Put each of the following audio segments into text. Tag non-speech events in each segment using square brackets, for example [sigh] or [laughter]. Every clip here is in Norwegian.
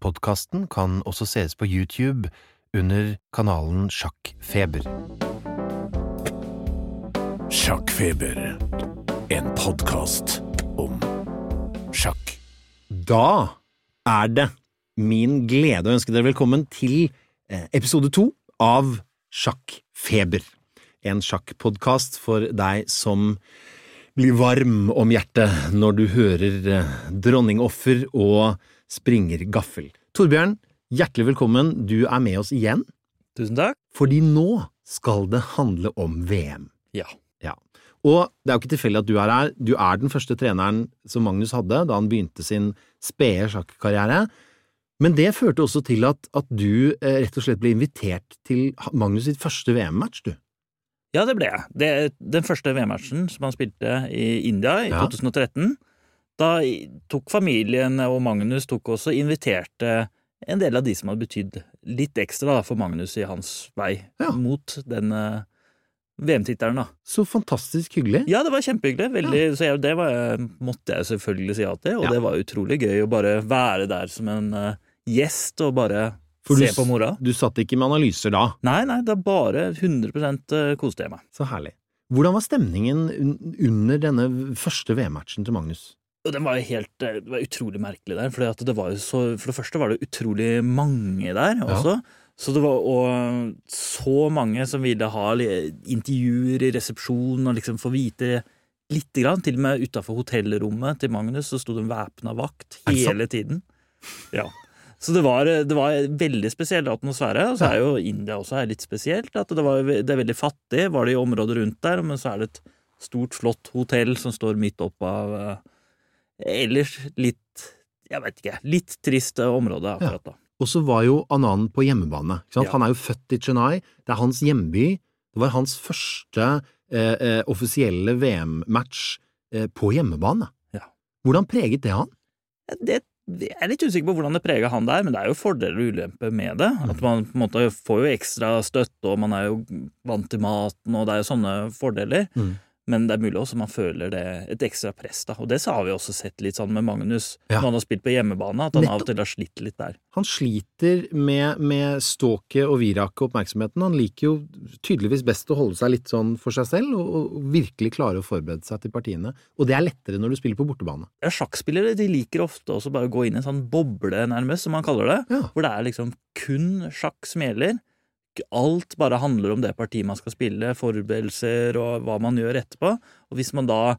Podkasten kan også sees på YouTube under kanalen Sjakkfeber. Sjakkfeber. En podkast om sjakk. Da er det min glede å ønske dere velkommen til eh, episode to av Sjakkfeber. En sjakkpodkast for deg som blir varm om hjertet når du hører eh, dronningoffer og springergaffel. Torbjørn, hjertelig velkommen. Du er med oss igjen, Tusen takk. fordi nå skal det handle om VM. Ja. Ja. Og det er jo ikke tilfeldig at du er her. Du er den første treneren som Magnus hadde da han begynte sin spede sjakkarriere. Men det førte også til at, at du eh, rett og slett ble invitert til Magnus sitt første VM-match, du. Ja, det ble jeg. Det, den første VM-matchen som han spilte i India i Ja. 2013, da tok familien og Magnus tok også inviterte en del av de som hadde betydd litt ekstra da, for Magnus i hans vei Ja. mot den eh, VM-tittelen, da. Så fantastisk hyggelig. Ja, det var kjempehyggelig. Veldig, Så jeg, det var, måtte jeg selvfølgelig si ja til, og Ja. det var utrolig gøy å bare være der som en uh, gjest og bare For se du, på mora. Du satt ikke med analyser da. Nei, nei, det er bare 100 koste jeg meg. Så herlig. Hvordan var stemningen under denne første VM-matchen til Magnus? Og den var jo helt eh, Det var utrolig merkelig der. For det, var jo så, for det første var det utrolig mange der også. Så det var og så mange som ville ha intervjuer i resepsjonen og liksom få vite lite grann. Til og med utafor hotellrommet til Magnus så sto det en væpna vakt hele tiden. Ja. Så det var, det var veldig spesiell atmosfære. Og så er jo India også er litt spesielt. At det, var, det er veldig fattig, var det i området rundt der, men så er det et stort, flott hotell som står midt opp av eh, Ellers litt Jeg vet ikke. Litt trist område akkurat da. Og så var jo Anand på hjemmebane. Ja. Han er jo født i Chennai. Det er hans hjemby. Det var hans første eh, eh, offisielle VM-match eh, på hjemmebane. Ja. Hvordan preget det han? Det, jeg er litt usikker på hvordan det prega han der, men det er jo fordeler og ulemper med det. Mm. At man på en måte får jo ekstra støtte, og man er jo vant til maten, og det er jo sånne fordeler. Mm. Men det er mulig også man føler det et ekstra press, da. Og det har vi også sett litt sånn med Magnus Ja. når han har spilt på hjemmebane, at han Nettopp. av og til har slitt litt der. Han sliter med, med ståket og viraket og oppmerksomheten. Han liker jo tydeligvis best å holde seg litt sånn for seg selv, og, og virkelig klare å forberede seg til partiene. Og det er lettere når du spiller på bortebane. Ja, Sjakkspillere de liker ofte også bare å gå inn i en sånn boble, nærmest, som man kaller det. Ja. Hvor det er liksom kun sjakk som gjelder. Alt bare handler om det partiet man skal spille, forberedelser og hva man gjør etterpå. Og hvis man da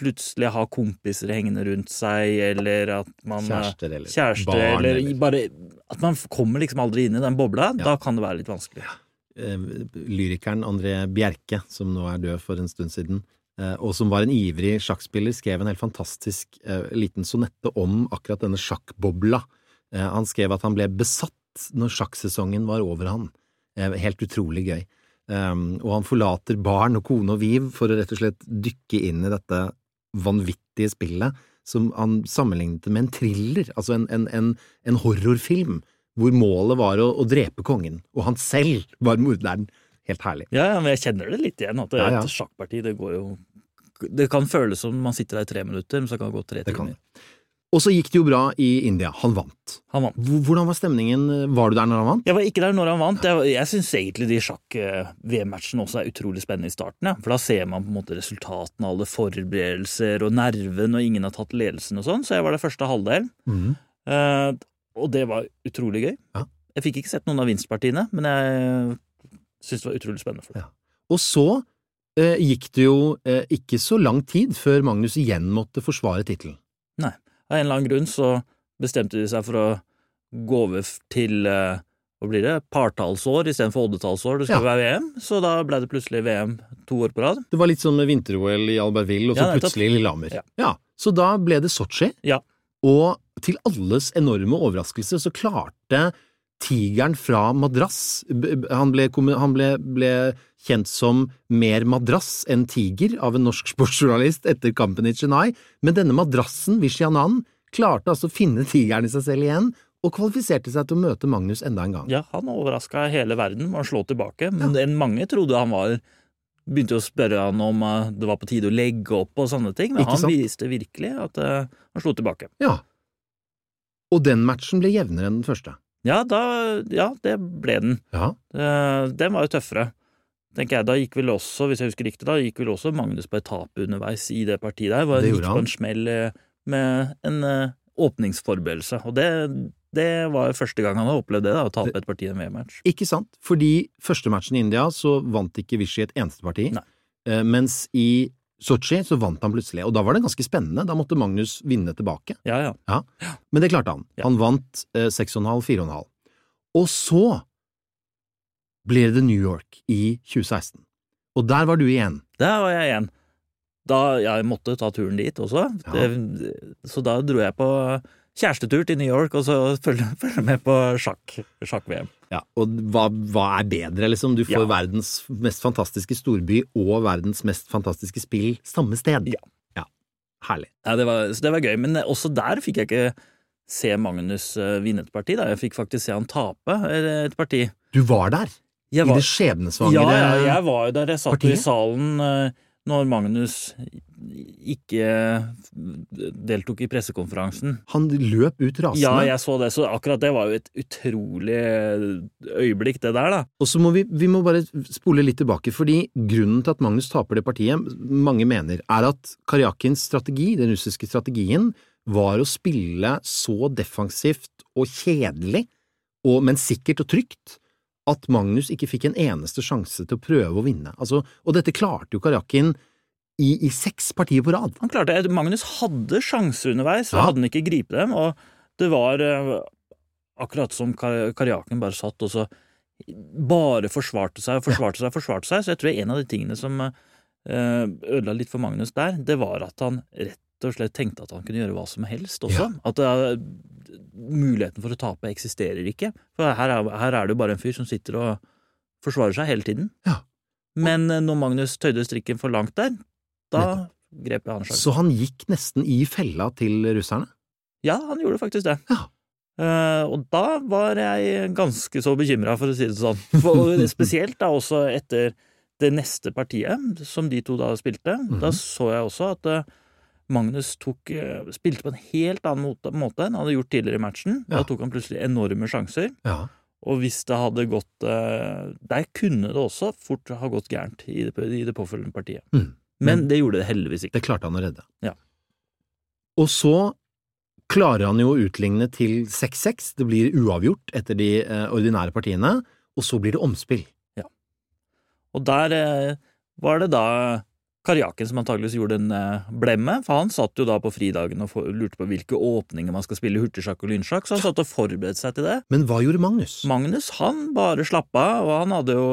plutselig har kompiser hengende rundt seg, eller at man Kjærester eller kjærester, barn, eller, eller- bare At man kommer liksom aldri inn i den bobla, Ja. da kan det være litt vanskelig. Ja. lyrikeren André Bjerke, som nå er død for en stund siden, eh, og som var en ivrig sjakkspiller, skrev en helt fantastisk eh, liten sonette om akkurat denne sjakkbobla. Eh, han skrev at han ble besatt når sjakksesongen var over han. Eh, helt utrolig gøy. Um, og han forlater barn og kone og Viv for å rett og slett dykke inn i dette vanvittige spillet, som han sammenlignet med en thriller, altså en, en, en, en horrorfilm, hvor målet var å, å drepe kongen, og han selv var morderen. Helt herlig. Ja, ja, men jeg kjenner det litt igjen. At det, Ja, ja. et sjakkparti, det går jo Det kan føles som man sitter der i tre minutter, men så kan det gå tre timer. Og så gikk det jo bra i India. Han vant. Han vant. Hvordan var stemningen? Var du der når han vant? Jeg var ikke der når han vant. Jeg, jeg syns egentlig de sjakk-VM-matchene også er utrolig spennende i starten. Ja. For da ser man på en måte resultatene, alle forberedelser og nerven, og ingen har tatt ledelsen og sånn. Så jeg var der første halvdel. Mm. Eh, og det var utrolig gøy. Ja. Jeg fikk ikke sett noen av vinstpartiene, men jeg syns det var utrolig spennende. for det. Ja. Og så eh, gikk det jo eh, ikke så lang tid før Magnus igjen måtte forsvare tittelen. Av en eller annen grunn så bestemte de seg for å gå over til eh, hva blir det, partallsår istedenfor oddetallsår. Det skal Ja. være VM, så da ble det plutselig VM to år på rad. Det var litt sånn med vinter-OL i Albertville, og så Ja, plutselig Lillehammer. Ja. Så da ble det Sotsji, Ja. og til alles enorme overraskelse så klarte tigeren fra Madras b- b- Han ble, han ble, ble kjent som mer madrass enn tiger av en norsk [laughs] sportsjournalist etter kampen i Chennai, men denne madrassen, Vishyanan, klarte altså å finne tigeren i seg selv igjen, og kvalifiserte seg til å møte Magnus enda en gang. Ja, han overraska hele verden med å slå tilbake, men ja. mange trodde han var Begynte å spørre han om eh, det var på tide å legge opp og sånne ting, men han viste virkelig at eh, han slo tilbake. Ja. Og den matchen ble jevnere enn den første. Ja, da, ja, det ble den. Ja. Uh, Den var jo tøffere. Tenker jeg, Da gikk vel også, hvis jeg husker riktig, da gikk vel også Magnus på etape underveis i det partiet der. Var, Det gikk på en smell eh, med en uh, åpningsforberedelse. Og det, det var første gang han har opplevd det, da, å tape et parti i en VM-match. Ikke sant? Fordi første matchen i India så vant ikke Vishy et eneste parti, Nei. Mens i Sotsji så vant han plutselig, og da var det ganske spennende. Da måtte Magnus vinne tilbake. Ja, ja. Men det klarte han. Ja. Han vant eh, 6,5, 4,5. Og så ble det New York i 2016. Og der var du igjen. Der var jeg igjen. Da jeg måtte ta turen dit også. Ja. Det, så da dro jeg på kjærestetur til New York, og så følge, [laughs] følge med på sjakk, sjakk-VM. Ja, og hva, hva er bedre, liksom? Du får Ja. verdens mest fantastiske storby og verdens mest fantastiske spill samme sted. Ja. ja. Herlig. Ja, det var, så det var gøy, men også der fikk jeg ikke se Magnus eh, vinne et parti. Da. Jeg fikk faktisk se han tape eh, et parti. Du var der, Var, i det skjebnesvangre partiet? ja, jeg var jo der. Jeg satt partiet? i salen eh, når Magnus ikke deltok i pressekonferansen. Han løp ut rasende. Ja, jeg så det, så akkurat det var jo et utrolig øyeblikk, det der, da. Og så må vi, vi må bare spole litt tilbake, fordi grunnen til at Magnus taper det partiet, mange mener, er at Karjakins strategi, den russiske strategien, var å spille så defensivt og kjedelig, og, men sikkert og trygt, at Magnus ikke fikk en eneste sjanse til å prøve å vinne. Altså, og dette klarte jo Karjakin i, i seks partier på rad. Han klarte det. Magnus hadde sjanser underveis, så Ja. hadde han ikke gripet dem. Og det var eh, akkurat som Kar- Karjaken bare satt og så bare forsvarte seg og forsvarte seg og forsvarte seg. Så jeg tror en av de tingene som eh, ødela litt for Magnus der, det var at han rett og slett tenkte at han kunne gjøre hva som helst også. Ja. At er, muligheten for å tape eksisterer ikke. For her er, her er det jo bare en fyr som sitter og forsvarer seg hele tiden. Ja. Men eh, når Magnus tøyde strikken for langt der, da grep jeg han sjansen. Så han gikk nesten i fella til russerne. Ja, han gjorde faktisk det. Ja. Uh, og da var jeg ganske så bekymra, for å si det sånn. For, [laughs] spesielt da også etter det neste partiet som de to da spilte. Da Mhm. så jeg også at uh, Magnus tok, uh, spilte på en helt annen måte, måte enn han hadde gjort tidligere i matchen. Ja. Da tok han plutselig enorme sjanser. Ja. Og hvis det hadde gått Der kunne det også fort ha gått gærent i det, i det påfølgende partiet. Mm. Men det gjorde det heldigvis ikke. Det klarte han å redde. Ja. Og så klarer han jo å utligne til 6-6. Det blir uavgjort etter de eh, ordinære partiene, og så blir det omspill. Ja. Og der eh, var det da Karjakin som antageligvis gjorde en eh, blemme, for han satt jo da på fridagen og lurte på hvilke åpninger man skal spille hurtigsjakk og lynsjakk, så han satt og forberedte seg til det. Men hva gjorde Magnus? Magnus han bare slappa av, og han hadde jo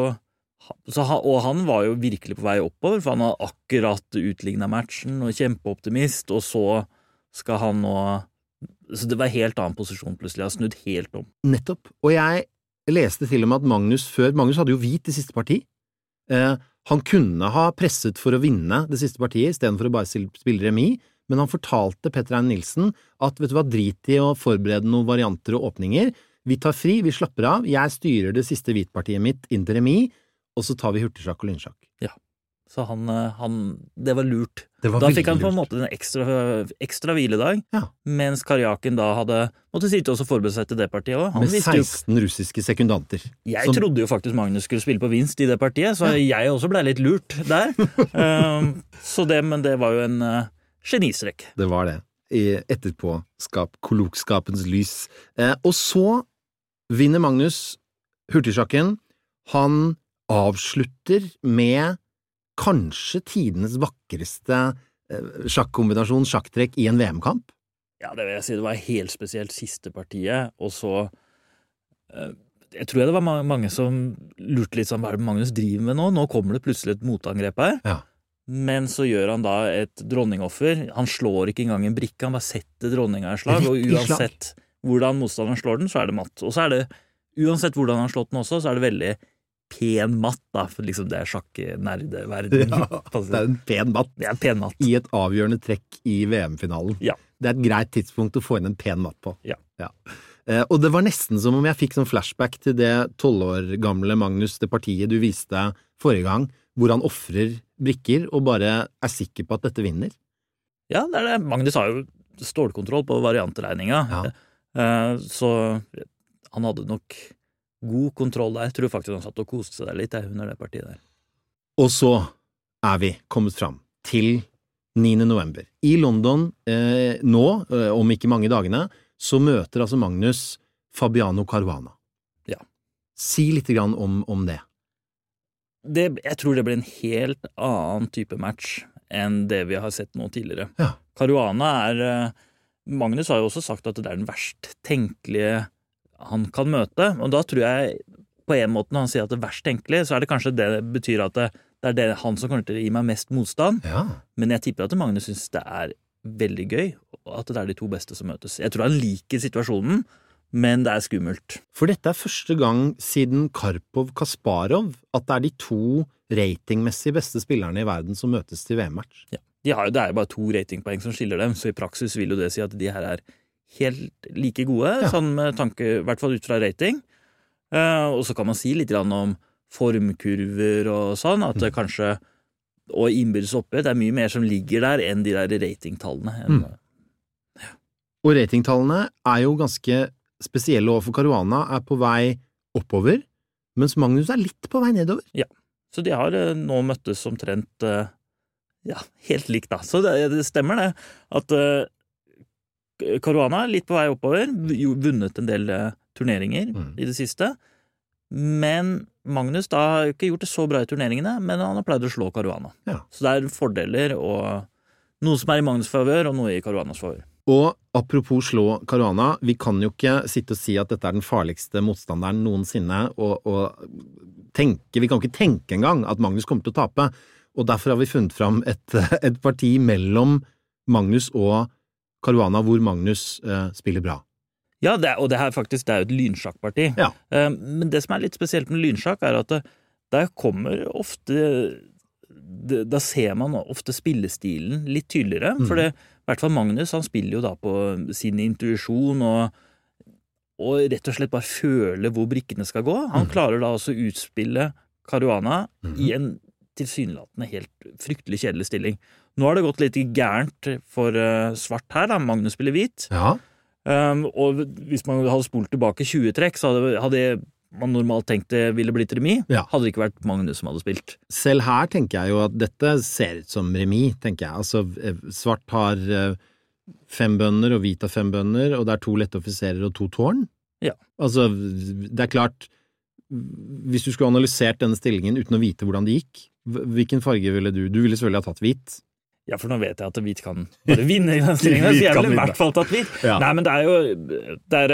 og han var jo virkelig på vei oppover, for han hadde akkurat utligna matchen og kjempeoptimist, og så skal han nå Så det var en helt annen posisjon plutselig, har snudd helt om. Nettopp. Og jeg leste til og med at Magnus før Magnus hadde jo hvit i siste parti. Eh, han kunne ha presset for å vinne det siste partiet istedenfor å bare spille remis, men han fortalte Petter Ein Nilsen at vet du hva, drit i å forberede noen varianter og åpninger. Vi tar fri, vi slapper av, jeg styrer det siste hvitpartiet mitt inn til remis, og så tar vi hurtigsjakk og lynsjakk. Så han, eh, han Det var lurt. Det var Da fikk han på en måte en ekstra, ekstra hviledag, Ja. mens Karjakin da hadde måtte sitte og forberede seg til det partiet òg. Med 16 russiske sekundanter. Jeg som- trodde jo faktisk Magnus skulle spille på vinst i det partiet, så jeg også blei litt lurt der. um, [laughs] så det, men det var jo en uh, genistrek. Det var det. I etterpåskap, kolokskapens lys. Eh, og så vinner Magnus hurtigsjakken. Han avslutter med kanskje tidenes vakreste eh, sjakkombinasjon, sjakktrekk, i en VM-kamp. Ja, det vil jeg si. Det var helt spesielt siste partiet, og så uh, Jeg tror det var mange som lurte litt sånn hva er det Magnus driver med nå? Nå kommer det plutselig et motangrep her. Ja. Men så gjør han da et dronningoffer. Han slår ikke engang en brikke, han bare setter dronninga i slag. Og uansett hvordan motstanderen slår den, så er det matt. Og så er det, uansett hvordan han har slått den også, så er det veldig pen matt, da. For liksom det er sjakk-nerdeverden. [laughs] det er en pen matt Det er pen matt. i et avgjørende trekk i VM-finalen. Ja. Det er et greit tidspunkt å få inn en pen matt på. Ja. Eh, og det var nesten som om jeg fikk sånn flashback til det tolv år gamle Magnus, det partiet du viste forrige gang, hvor han ofrer brikker og bare er sikker på at dette vinner. Ja, det er det. Magnus har jo stålkontroll på variantregninga. Ja. Eh, Så han hadde nok god kontroll der. Jeg tror faktisk han satt og koste seg litt under det partiet der. Og så er vi kommet fram til 9. november. I London eh, nå, eh, om ikke mange dagene, så møter altså Magnus Fabiano Caruana. Ja. Si litt grann om, om det. det, jeg tror det blir en helt annen type match enn det vi har sett nå tidligere. Ja. Caruana er eh, Magnus har jo også sagt at det er den verst tenkelige han kan møte, og da tror jeg på en måte når han sier at det er verst tenkelig, så er det kanskje det betyr at det, det er det han som kommer til å gi meg mest motstand. Ja. Men jeg tipper at Magnus syns det er veldig gøy, at det er de to beste som møtes. Jeg tror han liker situasjonen, men det er skummelt. For dette er første gang siden Karpov-Kasparov at det er de to ratingmessig beste spillerne i verden som møtes til VM-match. Ja. De har, jo- det er jo bare to ratingpoeng som skiller dem, så i praksis vil jo det si at de her er helt like gode, Ja. sånn med tanke, i hvert fall ut fra rating. Uh, og så kan man si litt om formkurver og sånn, at det kanskje Og innbyrdes oppgjør, det er mye mer som ligger der enn de der ratingtallene. Mm. Og ratingtallene er jo ganske spesielle overfor Caruana, er på vei oppover, mens Magnus er litt på vei nedover. Ja, Så de har eh, nå møttes omtrent eh, ja, helt likt, da. Så det, det stemmer, det. At eh, Caruana litt på vei oppover. Vunnet en del eh, turneringer Mm. i det siste. Men Magnus da har ikke gjort det så bra i turneringene, men han har pleid å slå Caruana. Ja. Så det er fordeler og noe som er i Magnus' favør, og noe i Caruanas favør. Og apropos slå Caruana, vi kan jo ikke sitte og si at dette er den farligste motstanderen noensinne, og, og tenke, vi kan ikke tenke engang at Magnus kommer til å tape, og derfor har vi funnet fram et, [laughs] et parti mellom Magnus og Caruana hvor Magnus eh, spiller bra. Ja, det er, og det her faktisk det er jo et lynsjakkparti. Ja. Eh, Men det som er litt spesielt med lynsjakk, er at det, der kommer ofte det, Da ser man ofte spillestilen litt tydeligere. Mm. For det, i hvert fall Magnus han spiller jo da på sin intuisjon og, og rett og slett bare føler hvor brikkene skal gå. Han mm. klarer da også å utspille Caruana mm. i en tilsynelatende helt fryktelig kjedelig stilling. Nå har det gått litt gærent for eh, svart her, da. Magnus spiller hvit. Ja, Um, og hvis man hadde spolt tilbake 20 trekk, så hadde, hadde man normalt tenkt det ville blitt remis. Ja. Hadde det ikke vært Magnus som hadde spilt. Selv her tenker jeg jo at dette ser ut som remis, tenker jeg. Altså, eh, svart har eh, fem bønder, og hvit har fem bønder, og det er to lette offiserer og to tårn. Ja. Altså, det er klart Hvis du skulle analysert denne stillingen uten å vite hvordan det gikk, hvilken farge ville du Du ville selvfølgelig ha tatt hvit. Ja, for nå vet jeg at hvit kan bare vinne i den stillingen, [laughs] så jeg ville i hvert fall tatt hvit. Ja. Nei, men det er jo Det er,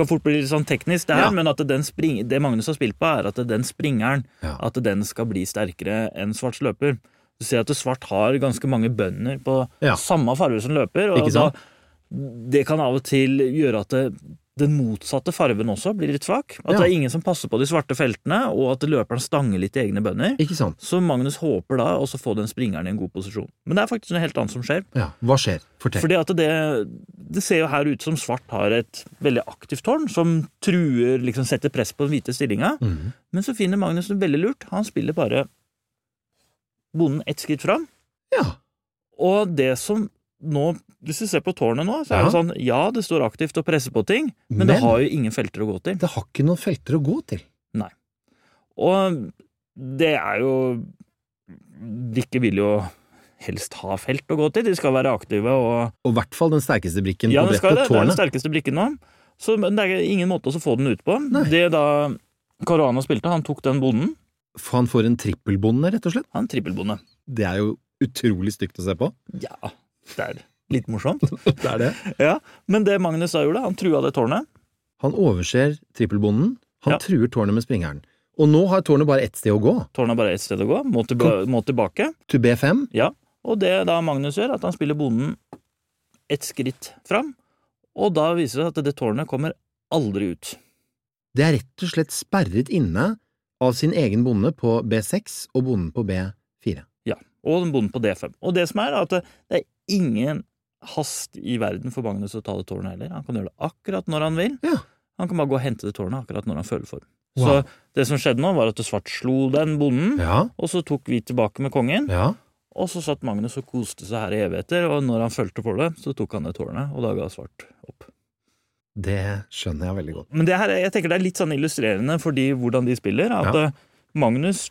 kan fort bli litt sånn teknisk, det her, Ja. men at den spring, det Magnus har spilt på, er at den springeren Ja. at den skal bli sterkere enn svarts løper. Du ser at svart har ganske mange bønder på Ja. samme farge som løper, og Ikke sant? da det kan av og til gjøre at det, den motsatte farven også blir litt svak. At Ja. det er ingen som passer på de svarte feltene, og at løperen stanger litt i egne bønder. Ikke sant? Så Magnus håper da også få den springeren i en god posisjon. Men det er faktisk noe helt annet som skjer. Ja. Hva skjer? Fortell. Fordi at det, det ser jo her ut som svart har et veldig aktivt tårn, som truer, liksom setter press på den hvite stillinga. Mm. Men så finner Magnus det veldig lurt. Han spiller bare bonden ett skritt fram. Ja. Og det som nå Hvis du ser på tårnet nå, så er Ja. det sånn Ja, det står aktivt og presser på ting, men, det har jo ingen felter å gå til. Det har ikke noen felter å gå til. Nei. Og det er jo Brikker vil jo helst ha felt å gå til. De skal være aktive og Og i hvert fall den sterkeste brikken Ja, på det, brettet, det, det er den sterkeste brikken nå. Så men det er ingen måte å få den ut på. Nei. Det da Caruana spilte, han tok den bonden. For Han får en trippelbonde, rett og slett. Han trippelbonde. Det er jo utrolig stygt å se på. Ja, det er litt morsomt. [laughs] Det er det. ja, Men det Magnus da gjorde, han trua det tårnet. Han overser trippelbonden. Han Ja. truer tårnet med springeren. Og nå har tårnet bare ett sted å gå. Tårnet er bare ett sted å gå, må, til, må tilbake. To B5. Ja, Og det da Magnus gjør, at han spiller bonden ett skritt fram, og da viser det seg at det tårnet kommer aldri ut. Det er rett og slett sperret inne av sin egen bonde på B6 og bonden på B4. Ja, Og den bonden på D5. Og det som er, er at det, det er ingen hast i verden for Magnus å ta det tårnet heller. Han kan gjøre det akkurat når han vil. Ja. Han kan bare gå og hente det tårnet akkurat når han føler for. Wow. Så det som skjedde nå, var at svart slo den bonden, Ja, og så tok vi tilbake med kongen. ja. Og så satt Magnus og koste seg her i evigheter, og når han følte for det, så tok han det tårnet, og da ga svart opp. Det skjønner jeg veldig godt. Men det her, jeg tenker det er litt sånn illustrerende for de, hvordan de spiller. At Ja. eh, Magnus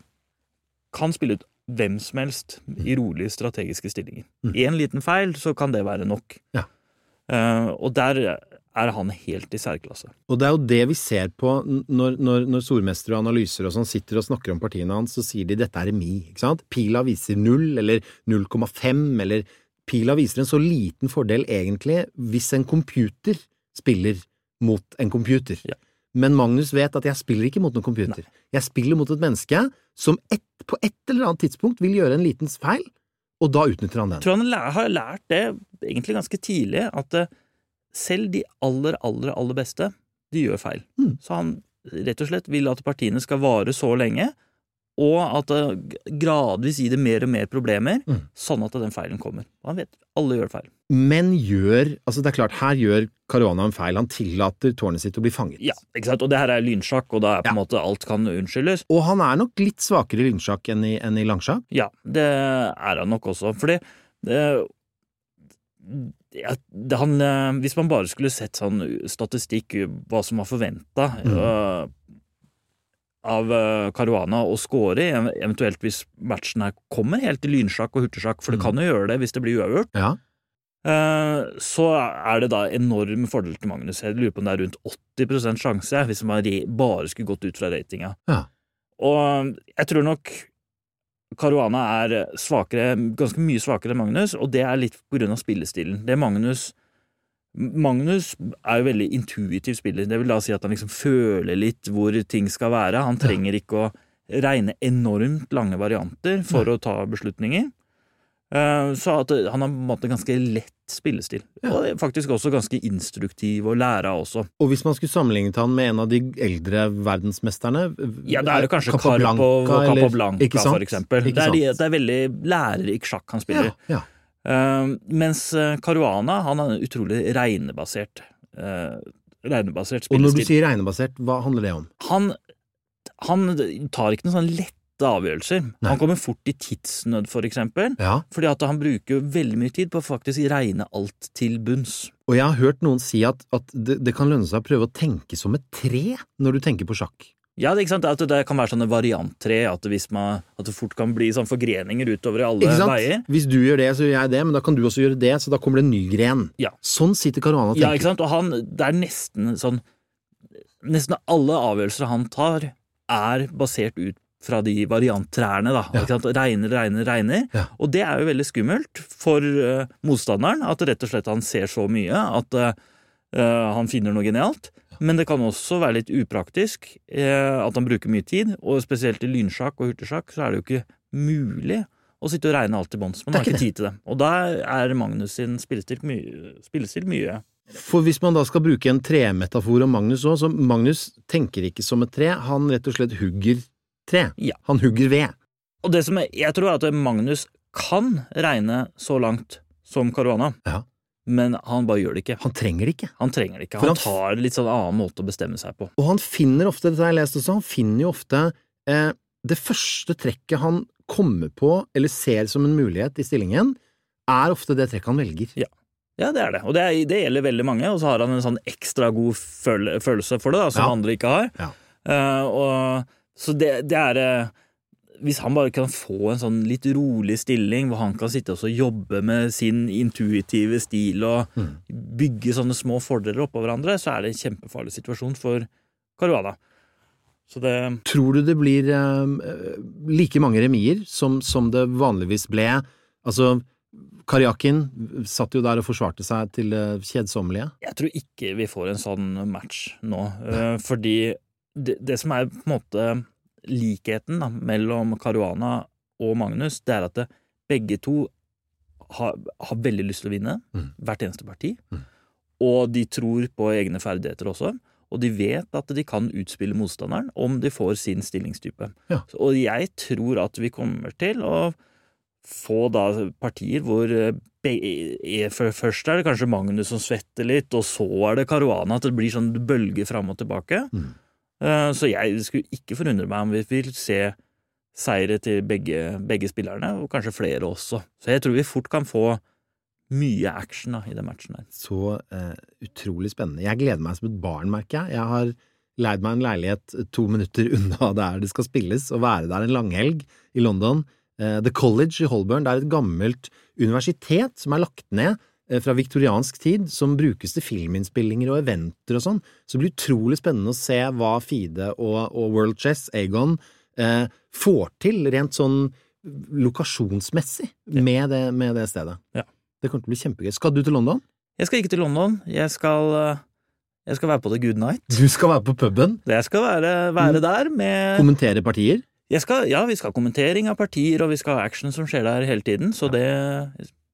kan spille ut hvem som helst i rolige strategiske stillinger. Mm. Én liten feil, så kan det være nok. Ja. Uh, og der er han helt i særklasse. Og det er jo det vi ser på når, når, når stormestere og analyser og sånn sitter og snakker om partiene hans, så sier de dette er mi, ikke sant? Pila viser null, eller 0,5, eller Pila viser en så liten fordel egentlig hvis en computer spiller mot en computer. Ja. Men Magnus vet at jeg spiller ikke mot noen computer. Jeg spiller mot et menneske som et, på et eller annet tidspunkt vil gjøre en liten feil, og da utnytter han den. Jeg tror han har lært det egentlig ganske tidlig, at eh, selv de aller, aller, aller beste, de gjør feil. Mm. Så han rett og slett vil at partiene skal vare så lenge, og at det gradvis gir det mer og mer problemer, Mm. sånn at den feilen kommer. Han vet alle gjør feil. Men gjør Altså, det er klart, her gjør Caruana en feil. Han tillater tårnet sitt å bli fanget. Ja, ikke sant? Og det her er lynsjakk, og da er på en Ja. måte alt kan unnskyldes. Og han er nok litt svakere i lynsjakk enn i, enn i langsjakk. Ja, det er han nok også. Fordi det, ja, det han, eh, Hvis man bare skulle sett sånn statistikk, hva som var forventa Mm. Av eh, Caruana og Skåri, eventuelt hvis matchen her kommer helt i lynsjakk og hurtigsjakk, for det Mm. kan jo gjøre det hvis det blir uavgjort, Ja. eh, så er det da enorm fordel til Magnus. Jeg lurer på om det er rundt 80% sjanse hvis man bare skulle gått ut fra ratinga. Ja. Og jeg tror nok Caruana er svakere, ganske mye svakere enn Magnus, og det er litt på grunn av spillestilen. Det Magnus Magnus er jo veldig intuitiv spiller. Det vil da si at han liksom føler litt hvor ting skal være. Han trenger ikke å regne enormt lange varianter for å ta beslutninger. Eh, Så at han har på en måte ganske lett spillestil. Ja. Og faktisk også ganske instruktiv å lære av også. Og hvis man skulle sammenlignet han med en av de eldre verdensmesterne Ja, da er det kanskje Capablanca, Karpov og eller- Capablanca, for eksempel. Det er, de, det er veldig lærerik sjakk han spiller. Ja, ja. Eh, mens eh, Caruana, han er utrolig regnebasert. Uh, regnebasert Og når du sier regnebasert, hva handler det om? Han, han tar ikke noen sånn lette avgjørelser. Nei. Han kommer fort i tidsnød, for eksempel. Ja, Fordi at han bruker veldig mye tid på å faktisk regne alt til bunns. og jeg har hørt noen si at, at det, det kan lønne seg å prøve å tenke som et tre når du tenker på sjakk. Ja, det? At det kan være sånne varianttre, at, man, at det fort kan bli sånn forgreninger utover i alle veier. Hvis du gjør det, så gjør jeg det, men da kan du også gjøre det, så da kommer det en ny gren. Ja. Sånn sitter Caruana og Ja, ikke sant? Og han, det er nesten sånn Nesten alle avgjørelser han tar, er basert ut fra de varianttrærne, da. Ja. Ikke sant? Regner, regner, regner. Ja. Og det er jo veldig skummelt for uh, motstanderen, at rett og slett han ser så mye at eh, han finner noe genialt. Men det kan også være litt upraktisk eh, at han bruker mye tid, og spesielt i lynsjakk og hurtigsjakk så er det jo ikke mulig å sitte og regne alt til bånns. Man har ikke tid til det. Og da er Magnus sin spillestil mye, spillestil mye For hvis man da skal bruke en tremetafor om Magnus òg, så Magnus tenker ikke som et tre, han rett og slett hugger tre. Ja. Han hugger ved. Og det som jeg, jeg tror er at Magnus kan regne så langt som Caruana, Ja. Men han bare gjør det ikke. Han trenger det ikke. Han trenger det ikke. Han han- tar litt sånn annen måte å bestemme seg på. Og han finner ofte, dette har jeg lest også, han finner jo ofte eh, det første trekket han kommer på eller ser som en mulighet i stillingen, er ofte det trekket han velger. Ja, det er det. Og det, er, det gjelder veldig mange, og så har han en sånn ekstra god føl følelse for det, da, som Ja. andre ikke har. Ja. Uh, og, så det, det er eh, Hvis han bare kan få en sånn litt rolig stilling, hvor han kan sitte og jobbe med sin intuitive stil og Mm. bygge sånne små fordeler oppå hverandre, så er det en kjempefarlig situasjon for Caruana. Så det Tror du det blir eh, like mange remier som, som det vanligvis ble? Altså, Karjakin satt jo der og forsvarte seg til det kjedsommelige. Jeg tror ikke vi får en sånn match nå, eh, fordi det, det som er på en måte likheten da, mellom Caruana og Magnus, det er at det, begge to har, har veldig lyst til å vinne Mm. hvert eneste parti, Mm. og de tror på egne ferdigheter også. Og de vet at de kan utspille motstanderen om de får sin stillingstype. Ja. Og jeg tror at vi kommer til å få da partier hvor eh, eh, for Først er det kanskje Magnus som svetter litt, og så er det Caruana. At det blir sånn bølger fram og tilbake. Mm. Eh, Så jeg skulle ikke forundre meg om vi vil se seire til begge, begge spillerne, og kanskje flere også. Så jeg tror vi fort kan få mye action da, i den matchen der. Så uh, utrolig spennende. Jeg gleder meg som et barn, merker jeg. Jeg har leid meg en leilighet to minutter unna [laughs] der det skal spilles, og være der en langhelg i London. Eh, The College i Holborn, det er et gammelt universitet som er lagt ned eh, fra viktoriansk tid, som brukes til filminnspillinger og eventer og sånn. Så det blir utrolig spennende å se hva Fide og, og World Chess, Agon, eh, får til rent sånn lokasjonsmessig med det, med det stedet. Ja. Det kommer til å bli kjempegøy. Skal du til London? Jeg skal ikke til London. Jeg skal, eh, jeg skal være på The Good Night. Du skal være på puben, Jeg skal være, være der med kommentere partier. jeg skal, Ja, vi skal ha kommentering av partier, og vi skal ha action som skjer der hele tiden. Så det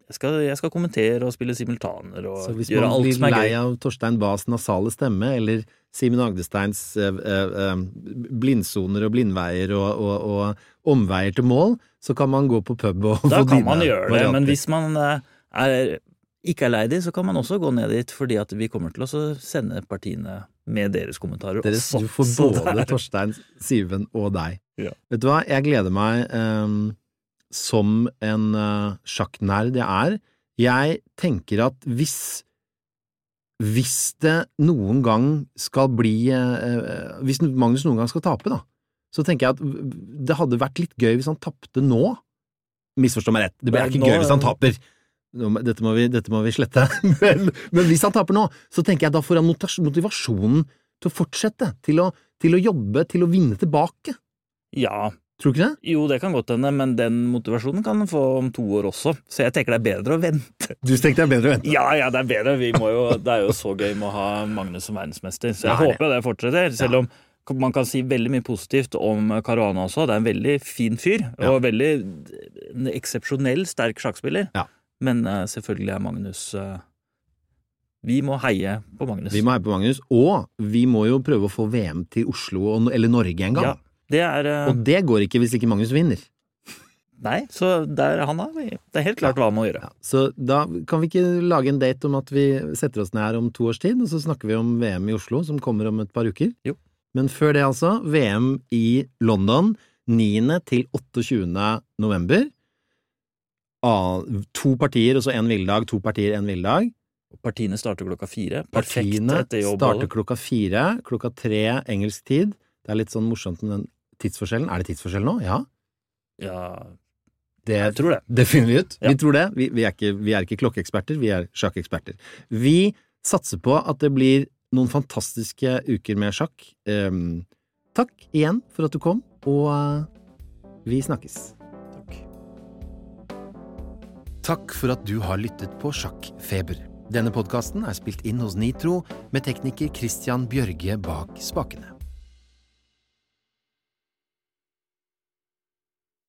jeg skal, jeg skal kommentere og spille simultaner og gjøre alt som er gøy. Så hvis man blir lei gøy. av Torstein Bahs nasale stemme, eller Simen Agdesteins eh, eh, eh, blindsoner og blindveier og, og, og omveier til mål, så kan man gå på pub og Da få kan man gjøre det, men hvis man eh, er, ikke er lei de, så kan man også gå ned dit, fordi at vi kommer til å sende partiene med deres kommentarer Dere, også. du får både det Torstein, Siven og deg. Ja. Vet du hva, jeg gleder meg ehm, som en uh, sjakknerd jeg er. Jeg tenker at hvis hvis det noen gang skal bli eh, eh, Hvis Magnus noen gang skal tape, da, så tenker jeg at det hadde vært litt gøy hvis han tapte nå. Misforstå meg rett, det blir ikke nå- gøy hvis han taper. Dette må vi, dette må vi slette. [laughs] Men, men hvis han taper nå, så tenker jeg da får han motivasjonen til å fortsette, til å, til å jobbe, til å vinne tilbake. Ja, Tror du ikke det? jo, det kan godt hende, men den motivasjonen kan han få om to år også. Så jeg tenker det er bedre å vente. Du tenker det er bedre å vente. Ja, ja, det er bedre. Vi må jo, det er jo så gøy med å ha Magnus som verdensmester, så jeg Det det. håper det fortsetter. Selv om man kan si veldig mye positivt om Caruana også. Det er en veldig fin fyr, Ja. og veldig en eksepsjonell sterk sjakkspiller. Ja. Men uh, selvfølgelig er Magnus uh, Vi må heie på Magnus. Vi må heie på Magnus, og vi må jo prøve å få VM til Oslo eller Norge en gang. Ja, det er eh, Og det går ikke hvis ikke Magnus vinner. Nei, så der han er, Det er helt klart hva han må gjøre. Ja, så da kan vi ikke lage en date om at vi setter oss ned her om to års tid, og så snakker vi om VM i Oslo, som kommer om et par uker. Jo. Men før det, altså, VM i London 9. til 28. november. To partier og så én hviledag, to partier, én hviledag. Partiene starter klokka fire. Perfekt Partiene etter jobb. starter klokka fire, klokka tre engelsk tid. Det er litt sånn morsomt med den tidsforskjellen. Er det tidsforskjell nå? Ja. Ja, Det, jeg tror det. det finner vi ut. Ja. Vi tror det. Vi, vi, er ikke, vi er ikke klokkeeksperter, vi er sjakkeksperter. Vi satser på at det blir noen fantastiske uker med sjakk. Um, takk igjen for at du kom, og uh, vi snakkes. Takk. Takk for at du har lyttet på Sjakkfeber. Denne podkasten er spilt inn hos Nitro med tekniker Christian Bjørge bak spakene.